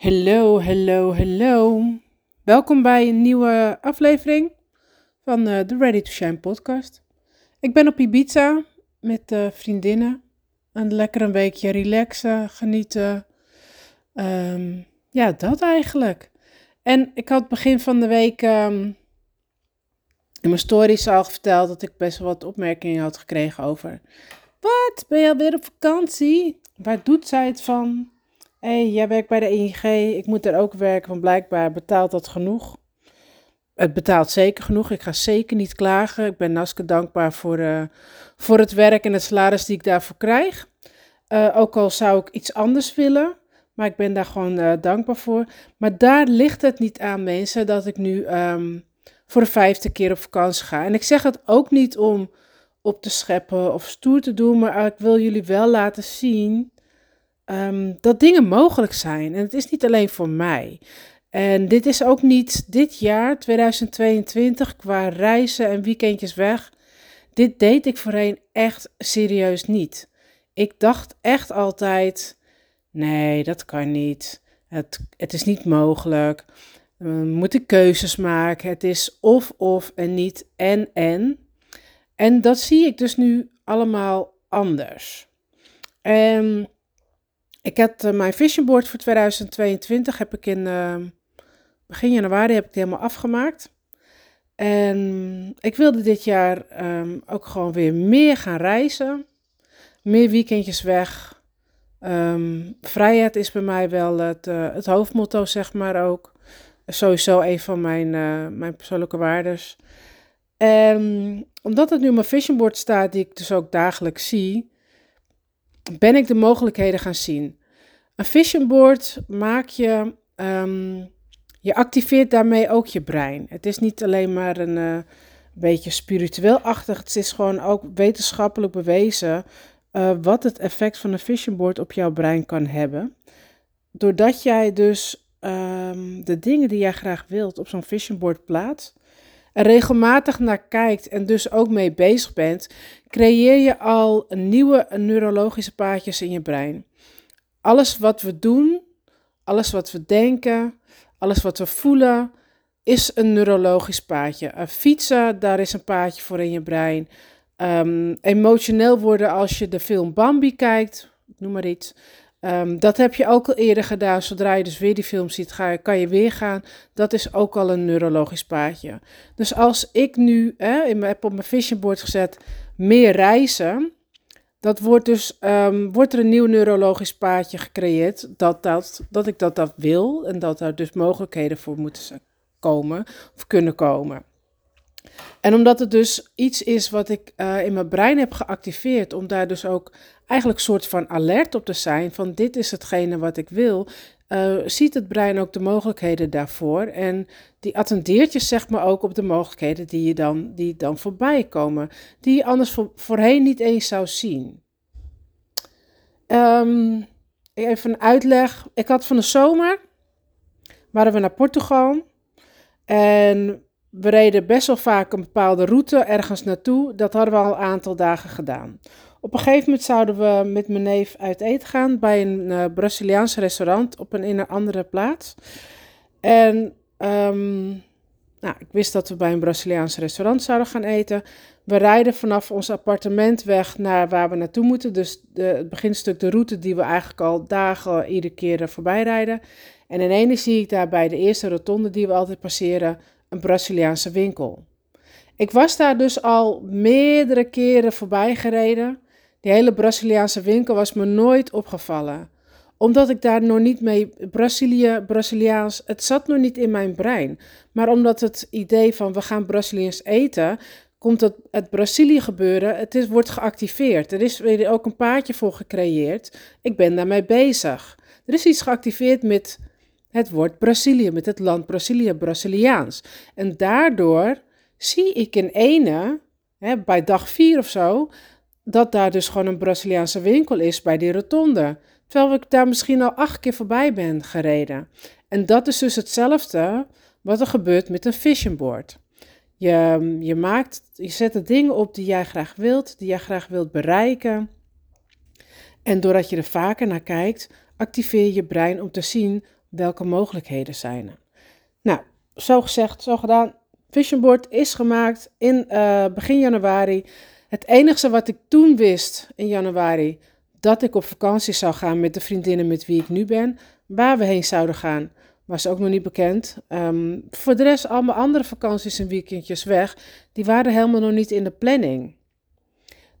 Hallo, hallo, hallo. Welkom bij een nieuwe aflevering van uh, de Ready to Shine podcast. Ik ben op Ibiza met uh, vriendinnen. En lekker een weekje relaxen, genieten. Um, ja, dat eigenlijk. En ik had begin van de week um, in mijn stories al verteld dat ik best wel wat opmerkingen had gekregen over... Wat, ben je alweer op vakantie? Waar doet zij het van? Hey, jij werkt bij de EIG, ik moet er ook werken, want blijkbaar betaalt dat genoeg. Het betaalt zeker genoeg, ik ga zeker niet klagen. Ik ben Naske dankbaar voor, uh, voor het werk en het salaris die ik daarvoor krijg. Uh, ook al zou ik iets anders willen, maar ik ben daar gewoon uh, dankbaar voor. Maar daar ligt het niet aan, mensen, dat ik nu um, voor de vijfde keer op vakantie ga. En ik zeg het ook niet om op te scheppen of stoer te doen, maar ik wil jullie wel laten zien um, dat dingen mogelijk zijn. En het is niet alleen voor mij. En dit is ook niet dit jaar, 2022, qua reizen en weekendjes weg. Dit deed ik voorheen echt serieus niet. Ik dacht echt altijd: nee, dat kan niet. Het, het is niet mogelijk. We moeten keuzes maken. Het is of of en niet en en. En dat zie ik dus nu allemaal anders. En ik heb uh, mijn vision board voor 2022 heb ik in uh, begin januari heb ik die helemaal afgemaakt. En ik wilde dit jaar um, ook gewoon weer meer gaan reizen. Meer weekendjes weg. Um, vrijheid is bij mij wel het, uh, het hoofdmotto, zeg maar ook. Sowieso een van mijn, mijn persoonlijke waardes. En omdat het nu op mijn vision board staat, die ik dus ook dagelijks zie, ben ik de mogelijkheden gaan zien. Een vision board maak je, um, je activeert daarmee ook je brein. Het is niet alleen maar een uh, beetje spiritueel-achtig, het is gewoon ook wetenschappelijk bewezen uh, wat het effect van een vision board op jouw brein kan hebben. Doordat jij dus um, de dingen die jij graag wilt op zo'n vision board plaatst, er regelmatig naar kijkt en dus ook mee bezig bent, creëer je al nieuwe neurologische paadjes in je brein. Alles wat we doen, alles wat we denken, alles wat we voelen, is een neurologisch paadje. Uh, fietsen, daar is een paadje voor in je brein. Um, emotioneel worden als je de film Bambi kijkt, noem maar iets. Um, dat heb je ook al eerder gedaan. Zodra je dus weer die film ziet, ga, kan je weer gaan. Dat is ook al een neurologisch paadje. Dus als ik nu hè, mijn, heb op mijn vision board gezet meer reizen, dat wordt dus um, wordt er een nieuw neurologisch paadje gecreëerd dat, dat, dat ik dat, dat wil en dat er dus mogelijkheden voor moeten komen of kunnen komen. En omdat het dus iets is wat ik uh, in mijn brein heb geactiveerd, om daar dus ook eigenlijk soort van alert op te zijn van dit is hetgene wat ik wil, uh, ziet het brein ook de mogelijkheden daarvoor. En die attendeert je zeg maar ook op de mogelijkheden die, je dan, die dan voorbij komen, die je anders voor, voorheen niet eens zou zien. Um, even een uitleg. Ik had van de zomer, waren we naar Portugal en we reden best wel vaak een bepaalde route ergens naartoe. Dat hadden we al een aantal dagen gedaan. Op een gegeven moment zouden we met mijn neef uit eten gaan bij een uh, Braziliaans restaurant op een, in een andere plaats. En um, nou, ik wist dat we bij een Braziliaans restaurant zouden gaan eten. We rijden vanaf ons appartement weg naar waar we naartoe moeten. Dus de, het beginstuk, de route die we eigenlijk al dagen iedere keer voorbij rijden. En ineens zie ik daar bij de eerste rotonde die we altijd passeren een Braziliaanse winkel. Ik was daar dus al meerdere keren voorbij gereden. Die hele Braziliaanse winkel was me nooit opgevallen. Omdat ik daar nog niet mee, Brazilië, Braziliaans, het zat nog niet in mijn brein. Maar omdat het idee van we gaan Braziliaans eten, komt het, het Brazilië gebeuren, het wordt geactiveerd. Er is weer ook een paadje voor gecreëerd. Ik ben daarmee bezig. Er is iets geactiveerd met het woord Brazilië, met het land Brazilië, Braziliaans. En daardoor zie ik in ene, hè, bij dag vier of zo, dat daar dus gewoon een Braziliaanse winkel is bij die rotonde. Terwijl ik daar misschien al acht keer voorbij ben gereden. En dat is dus hetzelfde wat er gebeurt met een vision board. Je, je, maakt, je zet de dingen op die jij graag wilt, die jij graag wilt bereiken. En doordat je er vaker naar kijkt, activeer je brein om te zien Welke mogelijkheden zijn? Nou, zo gezegd, zo gedaan. Vision board is gemaakt in uh, begin januari. Het enige wat ik toen wist in januari, dat ik op vakantie zou gaan met de vriendinnen met wie ik nu ben. Waar we heen zouden gaan, was ook nog niet bekend. Um, voor de rest, al mijn andere vakanties en weekendjes weg, die waren helemaal nog niet in de planning.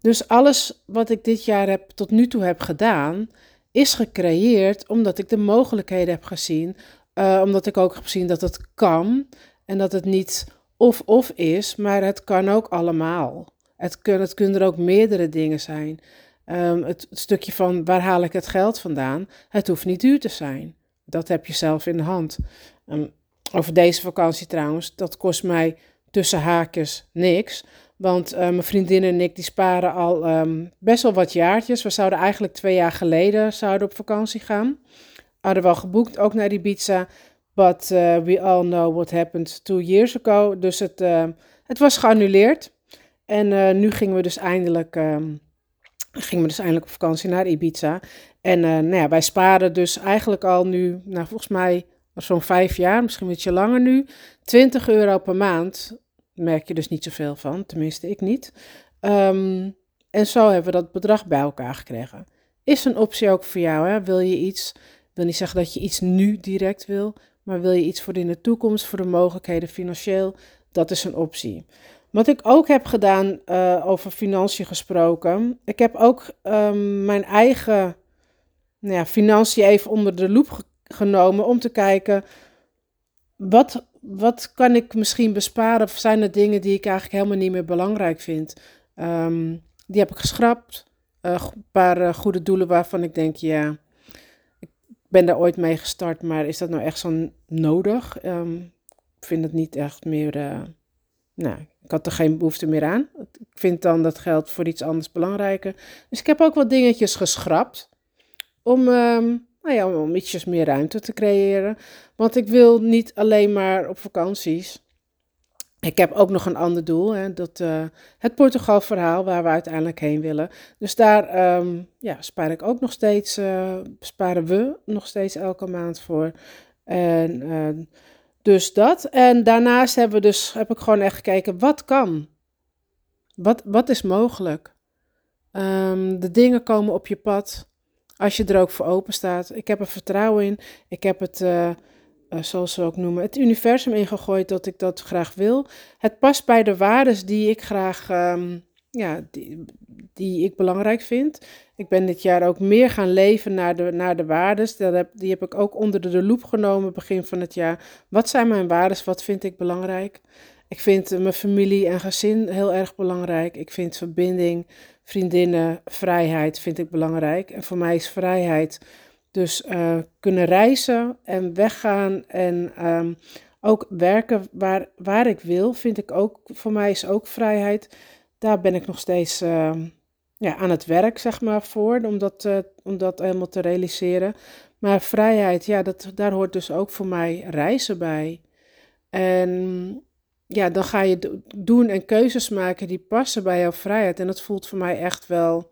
Dus alles wat ik dit jaar heb, tot nu toe heb gedaan, is gecreëerd omdat ik de mogelijkheden heb gezien. Uh, omdat ik ook heb gezien dat het kan en dat het niet of-of is, maar het kan ook allemaal. Het, het kunnen er ook meerdere dingen zijn. Um, het, stukje van waar haal ik het geld vandaan, het hoeft niet duur te zijn. Dat heb je zelf in de hand. Um, over deze vakantie trouwens, dat kost mij tussen haakjes niks. Want uh, mijn vriendin en ik die sparen al um, best wel wat jaartjes. We zouden eigenlijk twee jaar geleden zouden op vakantie gaan. Hadden wel geboekt, ook naar Ibiza. But uh, we all know what happened two years ago. Dus het, uh, het was geannuleerd. En nu gingen we dus eindelijk... Um, gingen we dus eindelijk op vakantie naar Ibiza. En nou ja, wij sparen dus eigenlijk al nu, nou volgens mij zo'n vijf jaar, misschien een beetje langer nu, 20 euro per maand merk je dus niet zoveel van, tenminste ik niet. Um, en zo hebben we dat bedrag bij elkaar gekregen. Is een optie ook voor jou? Hè? Wil je iets, wil niet zeggen dat je iets nu direct wil, maar wil je iets voor in de toekomst, voor de mogelijkheden financieel? Dat is een optie. Wat ik ook heb gedaan uh, over financiën gesproken, ik heb ook um, mijn eigen nou ja, financiën even onder de loep genomen om te kijken wat wat kan ik misschien besparen? Of zijn er dingen die ik eigenlijk helemaal niet meer belangrijk vind? Um, die heb ik geschrapt. Een paar uh, goede doelen waarvan ik denk, ja, ik ben daar ooit mee gestart, maar is dat nou echt zo nodig? Um, ik vind het niet echt meer, nou, ik had er geen behoefte meer aan. Ik vind dan dat geld voor iets anders belangrijker. Dus ik heb ook wat dingetjes geschrapt om... Um, nou ja, om ietsjes meer ruimte te creëren. Want ik wil niet alleen maar op vakanties. Ik heb ook nog een ander doel, hè, dat, uh, het Portugal-verhaal waar we uiteindelijk heen willen. Dus daar um, ja, spaar ik ook nog steeds, uh, sparen we nog steeds elke maand voor. En uh, dus dat. En daarnaast hebben we dus, heb ik gewoon echt gekeken, wat kan? Wat, wat is mogelijk? Um, de dingen komen op je pad. Als je er ook voor open staat. Ik heb er vertrouwen in. Ik heb het, uh, uh, zoals ze ook noemen, het universum ingegooid dat ik dat graag wil. Het past bij de waarden die ik graag, um, ja, die, die ik belangrijk vind. Ik ben dit jaar ook meer gaan leven naar de, naar de waarden. Heb, die heb ik ook onder de, loep genomen begin van het jaar. Wat zijn mijn waarden? Wat vind ik belangrijk? Ik vind mijn familie en gezin heel erg belangrijk. Ik vind verbinding, vriendinnen, vrijheid vind ik belangrijk. En voor mij is vrijheid dus uh, kunnen reizen en weggaan en um, ook werken waar, waar ik wil, vind ik ook, voor mij is ook vrijheid. Daar ben ik nog steeds uh, ja, aan het werk, zeg maar, voor, om dat, uh, om dat helemaal te realiseren. Maar vrijheid, ja, dat, daar hoort dus ook voor mij reizen bij. En ja, dan ga je doen en keuzes maken die passen bij jouw vrijheid. En dat voelt voor mij echt wel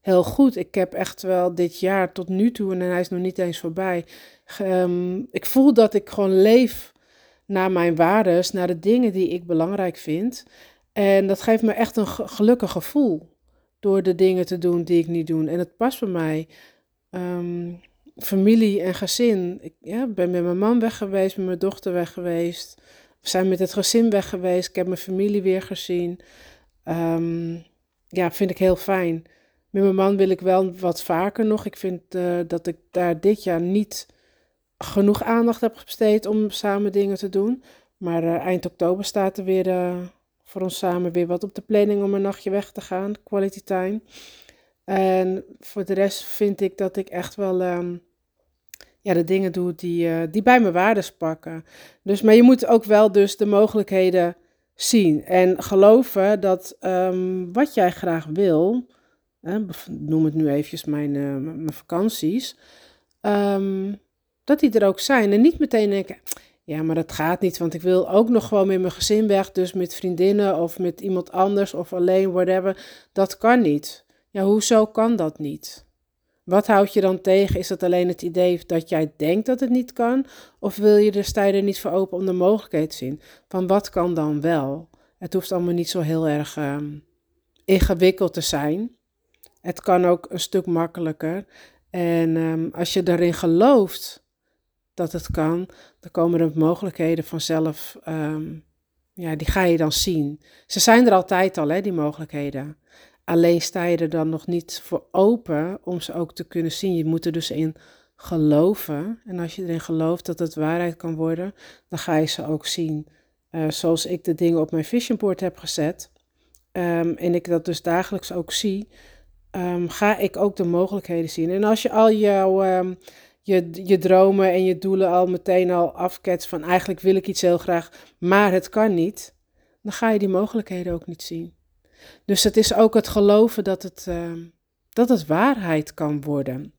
heel goed. Ik heb echt wel dit jaar tot nu toe, en hij is nog niet eens voorbij. Um, ik voel dat ik gewoon leef naar mijn waarden, naar de dingen die ik belangrijk vind. En dat geeft me echt een gelukkig gevoel. Door de dingen te doen die ik niet doe. En het past bij mij. Um, familie en gezin. Ik ja, ben met mijn man weg geweest, met mijn dochter weg geweest. We zijn met het gezin weg geweest. Ik heb mijn familie weer gezien. Um, ja, vind ik heel fijn. Met mijn man wil ik wel wat vaker nog. Ik vind uh, dat ik daar dit jaar niet genoeg aandacht heb besteed om samen dingen te doen. Maar uh, eind oktober staat er weer uh, voor ons samen weer wat op de planning om een nachtje weg te gaan. Quality time. En voor de rest vind ik dat ik echt wel um, ja, de dingen doe die, uh, die bij mijn waardes pakken. Dus, maar je moet ook wel dus de mogelijkheden zien en geloven dat um, wat jij graag wil, hè, noem het nu eventjes mijn, uh, mijn vakanties, um, dat die er ook zijn. En niet meteen denken, ja, maar dat gaat niet, want ik wil ook nog gewoon met mijn gezin weg, dus met vriendinnen of met iemand anders of alleen, whatever. Dat kan niet. Ja, hoezo kan dat niet? Wat houd je dan tegen? Is dat alleen het idee dat jij denkt dat het niet kan? Of wil je er, sta je er niet voor open om de mogelijkheid te zien? Van wat kan dan wel? Het hoeft allemaal niet zo heel erg ehm, ingewikkeld te zijn. Het kan ook een stuk makkelijker. En ehm, als je erin gelooft dat het kan, dan komen er mogelijkheden vanzelf. Um, ja, die ga je dan zien. Ze zijn er altijd al, hè, die mogelijkheden. Alleen sta je er dan nog niet voor open om ze ook te kunnen zien. Je moet er dus in geloven. En als je erin gelooft dat het waarheid kan worden, dan ga je ze ook zien. Uh, zoals ik de dingen op mijn vision board heb gezet. Um, en ik dat dus dagelijks ook zie, um, ga ik ook de mogelijkheden zien. En als je al jouw je, je dromen en je doelen al meteen al afketst van eigenlijk wil ik iets heel graag, maar het kan niet, dan ga je die mogelijkheden ook niet zien. Dus het is ook het geloven dat het, uh, dat het waarheid kan worden.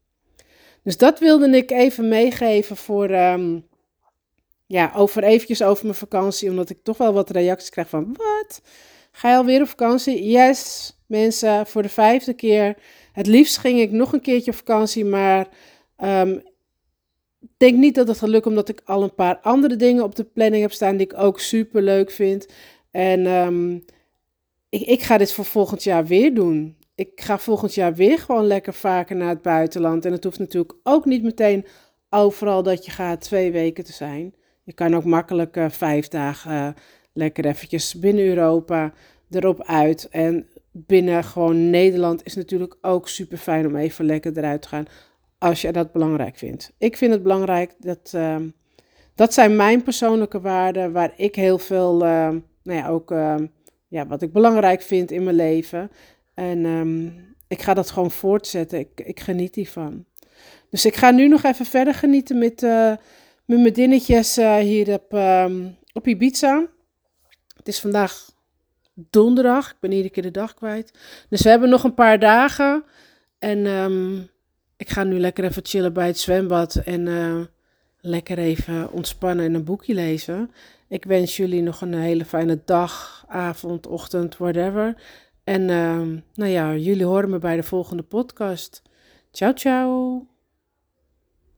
Dus dat wilde ik even meegeven voor, um, ja, over eventjes over mijn vakantie, omdat ik toch wel wat reacties krijg van, wat? Ga je alweer op vakantie? Yes, mensen, voor de vijfde keer. Het liefst ging ik nog een keertje op vakantie, maar um, denk niet dat het gaat omdat ik al een paar andere dingen op de planning heb staan die ik ook super leuk vind. En um, ik, ik ga dit voor volgend jaar weer doen. Ik ga volgend jaar weer gewoon lekker vaker naar het buitenland. En het hoeft natuurlijk ook niet meteen overal dat je gaat twee weken te zijn. Je kan ook makkelijk uh, vijf dagen uh, lekker eventjes binnen Europa erop uit. En binnen gewoon Nederland is natuurlijk ook super fijn om even lekker eruit te gaan. Als je dat belangrijk vindt. Ik vind het belangrijk dat. Uh, dat zijn mijn persoonlijke waarden waar ik heel veel. nou ja, ook ja, wat ik belangrijk vind in mijn leven. En ik ga dat gewoon voortzetten. Ik, ik geniet hiervan. Dus ik ga nu nog even verder genieten met, uh, met mijn dinnetjes uh, hier op, op Ibiza. Het is vandaag donderdag. Ik ben iedere keer de dag kwijt. Dus we hebben nog een paar dagen. En ik ga nu lekker even chillen bij het zwembad. En uh, lekker even ontspannen en een boekje lezen. Ik wens jullie nog een hele fijne dag, avond, ochtend, whatever. En uh, nou ja, jullie horen me bij de volgende podcast. Ciao, ciao.